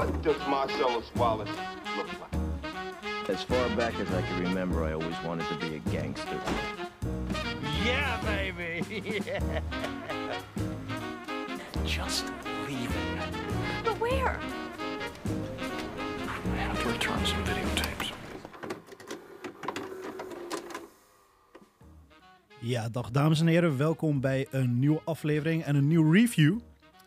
What does Marcellus Wallace look like? As far back as I can remember, I always wanted to be a gangster. Yeah, baby. yeah! Just leaving. But where? I have to return some videotapes. Ja, dag dames en heren. Welkom bij een nieuwe aflevering en een nieuwe review.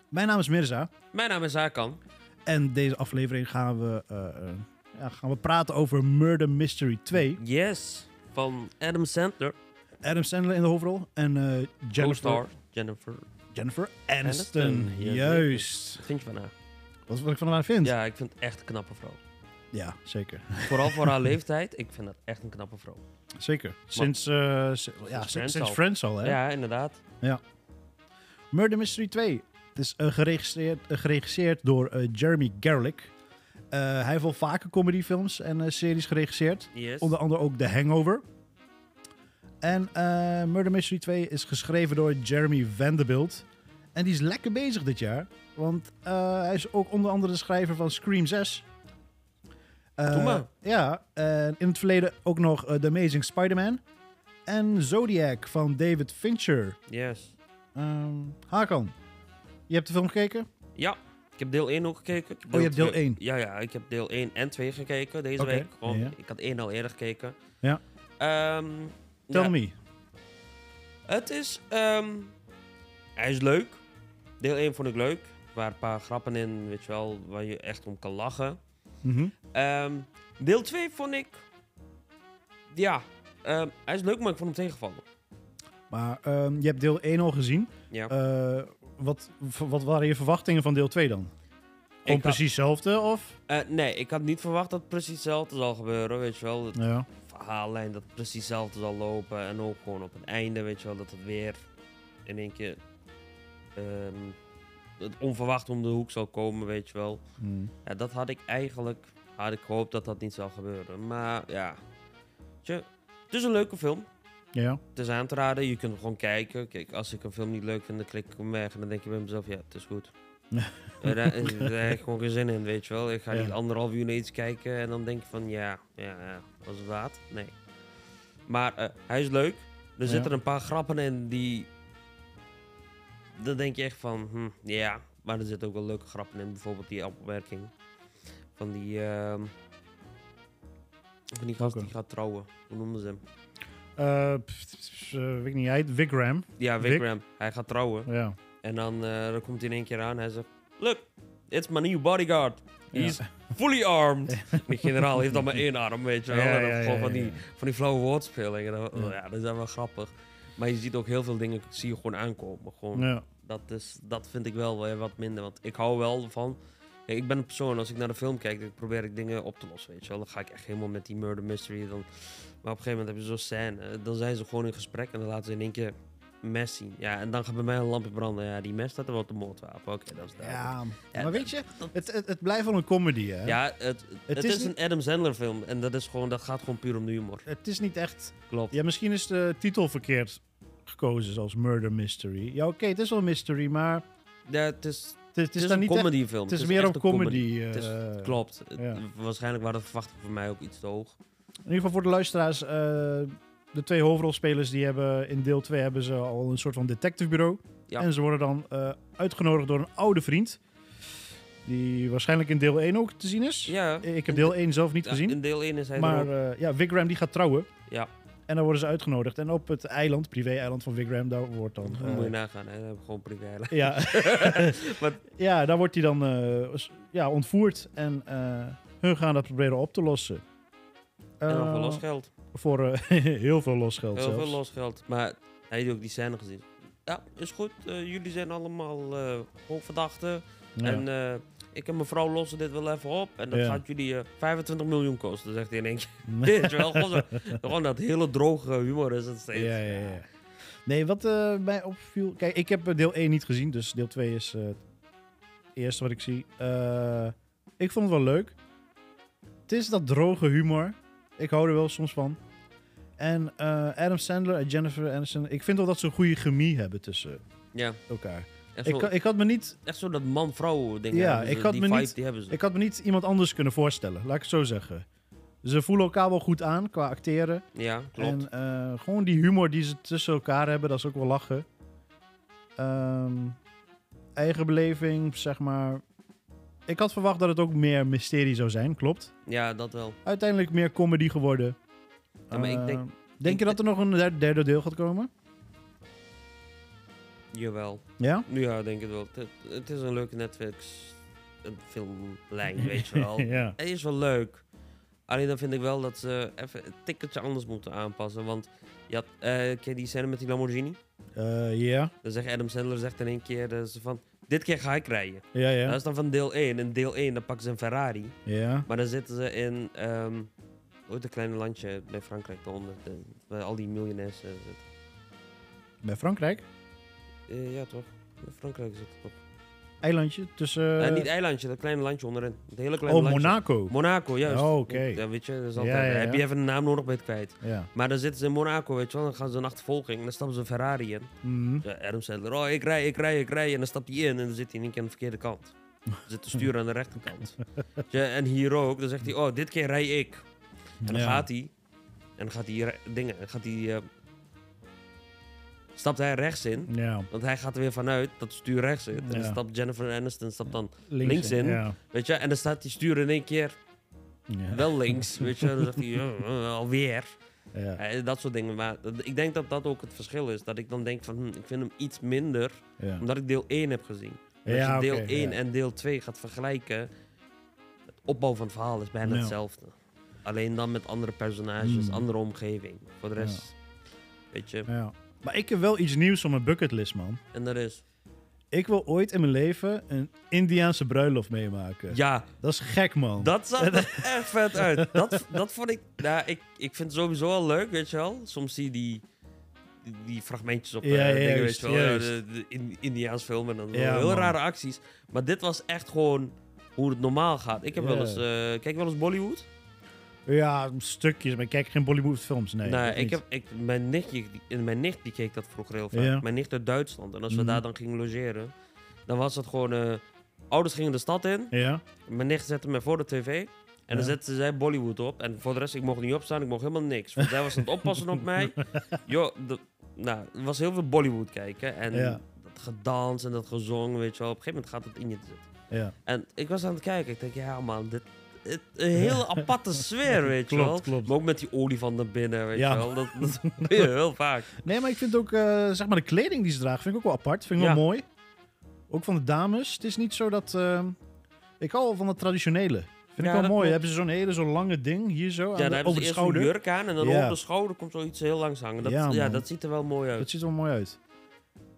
Mijn naam is Mirza. Mijn naam is Hakan. En deze aflevering gaan we, eh, eh, ja, gaan we praten over Murder Mystery 2. Yes. Van Adam Sandler. Adam Sandler in de hoofdrol en eh, Jennifer, Co-star Jennifer. Jennifer Aniston. Aniston, ja, Juist. Wat vind je van haar? Is wat ik van haar vind. Ja, ik vind het echt een knappe vrouw. Ja, zeker. Vooral voor haar leeftijd. Ik vind dat echt een knappe vrouw. Zeker. Sinds, s- ja, sinds, Friends sinds al. Friends al, hè? Ja, inderdaad. Murder Mystery 2. Het is eh, geregisseerd, eh, geregisseerd door eh, Jeremy Gerlich. Eh, hij heeft wel vaker comedyfilms en series geregisseerd. Yes. Onder andere ook The Hangover. En Murder Mystery 2 is geschreven door Jeremy Vanderbilt. En die is lekker bezig dit jaar. Want hij is ook onder andere de schrijver van Scream 6. Eh, Doe maar. Ja, en in het verleden ook nog The Amazing Spider-Man. En Zodiac van David Fincher. Yes. Ehm Hakan, je hebt de film gekeken? Ja, ik heb deel 1 ook gekeken. Oh, je hebt deel twee- 1. Ja, ja, ik heb deel 1 en 2 gekeken deze week. Gewoon, ja. Ik had 1 al eerder gekeken. Ja. Ehm, Tell ja, me. Het is... ehm, hij is leuk. Deel 1 vond ik leuk. Er waren een paar grappen in, weet je wel, waar je echt om kan lachen. Mhm. Ehm, deel 2 vond ik... Ja, ehm, hij is leuk, maar ik vond hem tegenvallen. Maar ehm, je hebt deel 1 al gezien. Ja. Eh, wat, wat waren je verwachtingen van deel 2 dan? Had- precies hetzelfde of? Eh, nee, ik had niet verwacht dat het precies hetzelfde zal gebeuren, weet je wel. Het Ja. verhaallijn dat precies hetzelfde zal lopen. En ook gewoon op het einde, weet je wel, dat het weer in één keer... ehm, het onverwacht om de hoek zal komen, weet je wel. Hmm. Ja, dat had ik eigenlijk... Had ik gehoopt dat dat niet zou gebeuren. Maar ja, het is een leuke film. Ja. Het is aan te raden, je kunt gewoon kijken. Kijk, als ik een film niet leuk vind, dan klik ik hem weg. En dan denk je bij mezelf, ja, het is goed. Eh, daar, eh, daar heb ik gewoon geen zin in, weet je wel. Ik ga Ja. niet anderhalf uur naar iets kijken en dan denk je van, ja, ja, ja was het waard? Nee. Maar eh, hij is leuk. Er Ja. zitten een paar grappen in die... Dan denk je echt van, hm, ja. Maar er zitten ook wel leuke grappen in. Bijvoorbeeld die opmerking van die... ehm, van die gast die gaat trouwen. Hoe noemden ze hem? Eh, pff, eh, weet ik niet, hij heet Vigram. Ja? Vikram. Hij gaat trouwen. Ja. En dan, eh, dan komt hij in één keer aan. Hij zegt: Look, it's my new bodyguard. He's fully armed. Die generaal heeft dan maar één arm, weet je wel. Ja, ja, gewoon van, die, van die flauwe woordspelingen. Dat, Ja. dat is wel grappig. Maar je ziet ook heel veel dingen zie je gewoon aankomen. Gewoon, dat, is, dat vind ik wel wat minder. Want ik hou wel van. Ik ben een persoon, als ik naar de film kijk, dan probeer ik dingen op te lossen. Weet je wel. Dan ga ik echt helemaal met die murder mystery. Dan, maar op een gegeven moment heb je zo'n scène. eh, Dan zijn ze gewoon in gesprek en dan laten ze in één keer mes zien. Ja, en dan gaat bij mij een lampje branden. Ja, die mes staat er wel op de moordwapen. Oké, dat is duidelijk. Ja, Ja, maar weet je, het, het, het blijft wel een comedy, hè? Ja, het, het, is is, niet- een Adam Sandler film. En dat, is gewoon, dat gaat gewoon puur om de humor. Het is niet echt... Klopt. Ja, misschien is de titel verkeerd gekozen als Murder Mystery. Ja, oké, het is wel een mystery, maar Ja, het is, het, is, dan een niet echt... comedyfilm. Het is meer een een comedy. Het is, eh, klopt. ja. Waarschijnlijk waren de verwachtingen voor mij ook iets te hoog. In ieder geval voor de luisteraars, eh, de twee hoofdrolspelers die hebben in deel 2 hebben ze al een soort van detectivebureau. Ja. En ze worden dan eh, uitgenodigd door een oude vriend. Die waarschijnlijk in deel 1 ook te zien is. Ja. Ik heb deel 1 zelf niet Ja, gezien. In deel 1 is hij Maar eh, ja, die gaat trouwen. Ja, En dan worden ze uitgenodigd. En op het eiland, privé-eiland van Vigram, daar wordt dan... eh, moet je nagaan. Hè. Gewoon privé. ja. Maar- ja, daar wordt hij dan eh, ja, ontvoerd. En eh, hun gaan dat proberen op te lossen. En nog veel losgeld. Voor heel veel losgeld Heel zelfs. veel losgeld. Maar hij heeft ook die scène gezien. Ja, is goed. Jullie zijn allemaal hoofdverdachten. Ja. En ik en mevrouw lossen dit wel even op. En dat Ja. gaat jullie eh, 25 miljoen kosten, zegt hij in één keer. Weet je wel, gewoon, zo- gewoon dat hele droge humor is het steeds. Ja, ja, ja. Nee, wat eh, mij opviel... Kijk, ik heb eh, deel 1 niet gezien, dus deel 2 is eh, het eerste wat ik zie. Eh, ik vond het wel leuk. Het is dat droge humor. Ik hou er wel soms van. En eh, Adam Sandler en Jennifer Aniston... Ik vind wel dat ze een goede chemie hebben tussen Ja. elkaar. Echt Ik, zo, ik had me niet echt zo dat man-vrouw ding Ja, ik had die me vibe, niet- die hebben ze. Ik had me niet iemand anders kunnen voorstellen, laat ik het zo zeggen. Ze voelen elkaar wel goed aan qua acteren. Ja, klopt. En eh, gewoon die humor die ze tussen elkaar hebben, dat is ook wel lachen. Ehm, eigen beleving, zeg maar. Ik had verwacht dat het ook meer mysterie zou zijn, klopt. Ja, dat wel. Uiteindelijk meer comedy geworden. Ja, maar ik denk- denk ik- je dat er nog een der- derde deel gaat komen? Jawel. Ja? Ja, denk ik wel. Het, het is een leuke Netflix een filmlijn, weet je wel. ja. Het is wel leuk. Alleen dan vind ik wel dat ze even een tikketje anders moeten aanpassen. Want je had, eh, ken je die scène met die Lamborghini? Eh, ja. Dan zegt Adam Sandler zegt in één keer eh, zo van... Dit keer ga ik rijden. Ja, Dat ja. is dan van deel 1. In deel 1 dan pakken ze een Ferrari. Ja. Maar dan zitten ze in... ehm ooit een klein landje bij Frankrijk daaronder. De, waar al die miljonairs zitten. Bij Frankrijk? Eh, ja, toch? In Frankrijk zit het toch? Eilandje tussen... Eh, niet eilandje, dat kleine landje onderin. Het hele kleine oh, landje. Monaco. Monaco, juist. Oh, oké. Ja, weet je, dat is altijd, ja, ja. heb je even een naam nodig, je het kwijt. Maar dan zitten ze in Monaco, weet je wel. Dan gaan ze een achtervolging en dan stappen ze een Ferrari in. Ja, Adam Sandler, oh, ik rij, ik rij, ik rij. En dan stapt hij in en dan zit hij in één keer aan de verkeerde kant. Dan zit de stuur aan de rechterkant. Ja, en hier ook, dan zegt hij, oh, dit keer rij ik. En dan gaat hij. En dan gaat hij dingen, gaat hij... eh, stapt hij rechts in. Ja. Want hij gaat er weer vanuit dat het stuur rechts zit. En dan stapt Jennifer Aniston stapt dan, Links, Links in. Weet je. En dan staat die stuur in één keer Ja. wel links, weet je. Dan zegt hij, "Oh, oh, alweer. Ja. Eh, dat soort dingen. Maar ik denk dat dat ook het verschil is. Dat ik dan denk van, hm, ik vind hem iets minder, Ja. omdat ik deel 1 heb gezien. Als Ja, je deel oké, 1 ja. en deel 2 gaat vergelijken, het opbouw van het verhaal is bijna hetzelfde. Alleen dan met andere personages, Hmm. andere omgeving. Voor de rest, weet je. Maar ik heb wel iets nieuws op mijn bucketlist, man. En dat is, Ik wil ooit in mijn leven een Indiaanse bruiloft meemaken. ja, Dat is gek, man. Dat zag er echt vet uit. Dat, dat vond ik... Nou, ik, ik vind het sowieso wel leuk, weet je wel. Soms zie je die, die, fragmentjes op Ja, eh, dingen, weet je wel. juist. De, de in, Indiaans film en dan Ja, heel man. rare acties. Maar dit was echt gewoon hoe het normaal gaat. Ik heb wel eens... eh, kijk wel eens Bollywood? Ja, stukjes, maar ik kijk geen Bollywood films. Nee, Nee, dat ik heb, ik, mijn, nichtje, mijn nicht die keek dat vroeger heel vaak. Ja. Mijn nicht uit Duitsland. En als we Mhm. daar dan gingen logeren, dan was het gewoon... eh, ouders gingen de stad in. Ja? Mijn nicht zette me voor de tv. En dan zette zij Bollywood op. En voor de rest, ik mocht niet opstaan, ik mocht helemaal niks. Want zij was aan het oppassen op mij. Joh, de- nou, er was heel veel Bollywood kijken. En Ja. dat gedans en dat gezongen, weet je wel. Op een gegeven moment gaat het in je zitten. Ja. En ik was aan het kijken. Ik denk, ja man, dit... het- een hele aparte sfeer, weet je Klopt, wel. klopt. Maar ook met die olifant naar binnen, weet Ja. je wel. Dat, dat je heel vaak. Nee, maar ik vind ook, eh, zeg maar, de kleding die ze dragen, vind ik ook wel apart. Vind ik Ja. wel mooi. Ook van de dames. Het is niet zo dat... eh, ik hou van het traditionele. Vind Ja, ik wel mooi. klopt. Hebben ze zo'n hele zo'n lange ding hier zo, aan Ja, de- dan hebben over ze de schouder. jurk aan en dan Ja. over de schouder komt zoiets heel langs hangen. Dat, Ja, ja, dat ziet er wel mooi uit. Dat ziet er wel mooi uit.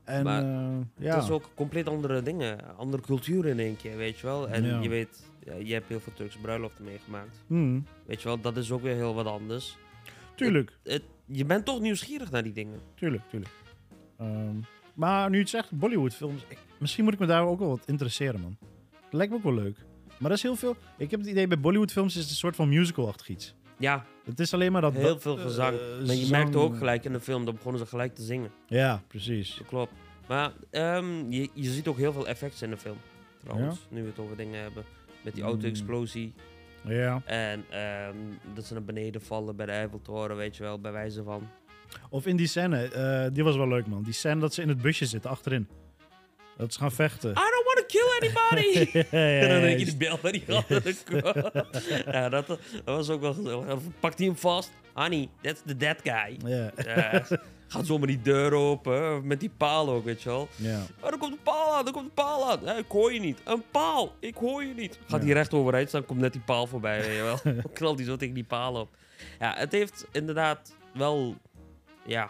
En Maar eh, ja. Het is ook compleet andere dingen, andere cultuur in één keer, weet je wel. En Ja. je weet, ja, je hebt heel veel Turkse bruiloften meegemaakt. Hmm, Weet je wel, dat is ook weer heel wat anders. tuurlijk, Het, je bent toch nieuwsgierig naar die dingen. tuurlijk, tuurlijk. Ehm, maar nu je het zegt, Bollywood-films, misschien moet ik me daar ook wel wat interesseren, man. Dat lijkt me ook wel leuk. Maar dat is heel veel. Ik heb het idee bij Bollywood-films is het een soort van musical-achtig iets. Ja, Het is alleen maar dat. heel veel eh, gezang. maar je zang- merkte ook gelijk in de film, dan begonnen ze gelijk te zingen. Ja, precies. Dat klopt. Maar ehm, je, je ziet ook heel veel effects in de film. Trouwens, nu we het over dingen hebben. Met die Mm. auto-explosie. Ja. En ehm, dat ze naar beneden vallen bij de Eiffeltoren, weet je wel, bij wijze van. Of in die scène, eh, die was wel leuk, man. Die scène dat ze in het busje zitten achterin. Dat ze gaan vechten. I don't want to kill anybody! ja, ja, En dan denk je die bel naar die ja, dat, dat was ook wel gezellig. Dan pakt hij hem vast. Honey, that's the dead guy. Ja, Ja, gaat zomaar die deur open. Met die paal ook, weet je wel. ja. Oh, er komt een paal aan, er komt een paal aan. Ik hoor je niet. Een paal, ik hoor je niet. Gaat Ja. hij recht overeind staan, komt net die paal voorbij, weet je wel. Dan knalt hij zo tegen die paal op. Ja, het heeft inderdaad wel... Ja...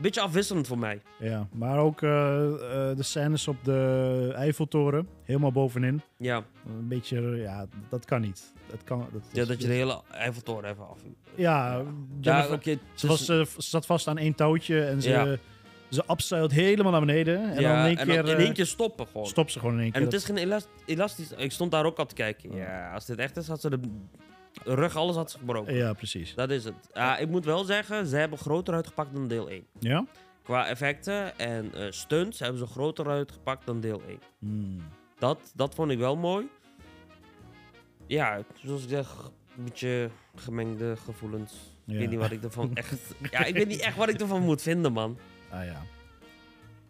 Beetje afwisselend voor mij. ja. Maar ook eh, eh, de scènes op de Eiffeltoren, helemaal bovenin. Ja, Een beetje, ja, dat kan niet. Dat kan, dat, ja dat je de hele Eiffeltoren even af... Ja, Ja, Jennifer, oké. ze, was, eh, ze zat vast aan één touwtje en ze, Ja. ze upstyled helemaal naar beneden. En ja, dan in één keer, in één keer stoppen gewoon. stopt ze gewoon in één keer. En het is geen elast- elastisch. Ik stond daar ook al te kijken. Ja. Ja, als dit echt is, had ze de rug, alles had ze gebroken. Ja, precies. Dat is het. Ja, ik moet wel zeggen, ze hebben groter uitgepakt dan deel 1. Ja? Qua effecten en eh, stunts hebben ze groter uitgepakt dan deel 1. Hmm. Dat, dat vond ik wel mooi. Ja, zoals ik zeg, een beetje gemengde gevoelens. Ik weet niet wat ik ervan echt... ja, ik weet niet echt wat ik ervan moet vinden, man. Ah ja.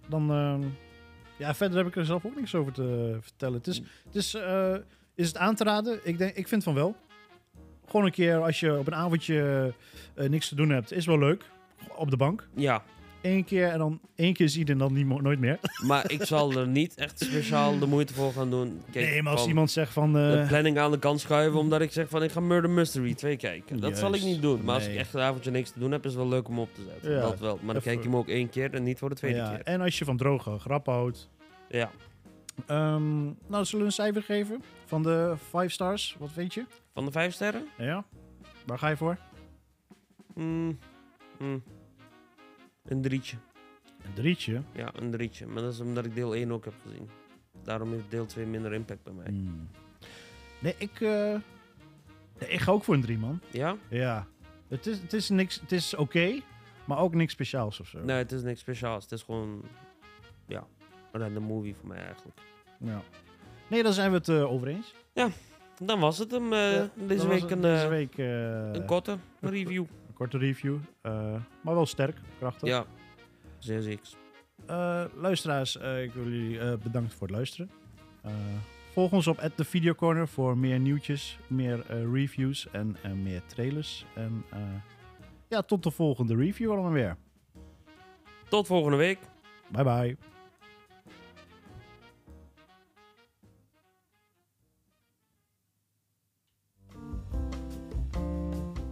Dan, ehm, ja, verder heb ik er zelf ook niks over te vertellen. Het is, het is, eh, is het aan te raden? Ik, denk, ik vind van wel. Gewoon een keer als je op een avondje eh, niks te doen hebt, is wel leuk. Op de bank. Ja, Eén keer en dan één keer zien en dan niet, nooit meer. maar ik zal er niet echt speciaal de moeite voor gaan doen. Kijk, nee, maar als van iemand zegt van... de eh, planning aan de kant schuiven omdat ik zeg van ik ga Murder Mystery 2 kijken. Dat zal ik niet doen. Maar als ik echt een avondje niks te doen heb, is het wel leuk om op te zetten. Ja, dat wel. Maar dan even- kijk je hem ook één keer en niet voor de tweede ja, keer. en als je van droge grappen houdt. Ja. Ehm, nou, zullen we een cijfer geven van de 5 stars? Wat vind je? Van de vijf sterren? Ja? Waar ga je voor? Mm, mm. Een drietje. Een drietje. Ja, een drietje. Maar dat is omdat ik deel 1 ook heb gezien. Daarom heeft deel 2 minder impact bij mij. Hmm. Nee, ik, eh, nee, ik ga ook voor een drie, man. Ja? Ja. Het is, het is, niks, het is oké, maar ook niks speciaals of zo. Nee, het is niks speciaals. Het is gewoon, ja, een random movie voor mij eigenlijk. Ja. Nee, dan zijn we het eh, over eens. Dan was het hem eh, Ja, deze Dan was week het een, deze eh, week een korte review. een korte review. maar wel sterk, krachtig. Ja, zeer zeker. Luisteraars, ik wil jullie bedanken voor het luisteren. Volg ons op The Video Corner voor meer nieuwtjes, meer reviews en, meer trailers. En ja, tot de volgende review allemaal weer. Tot volgende week. Bye bye.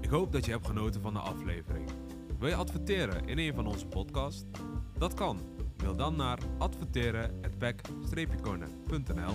Ik hoop dat je hebt genoten van de aflevering. Wil je adverteren in een van onze podcasts? Dat kan. Mail dan naar adverteren@back-corner.nl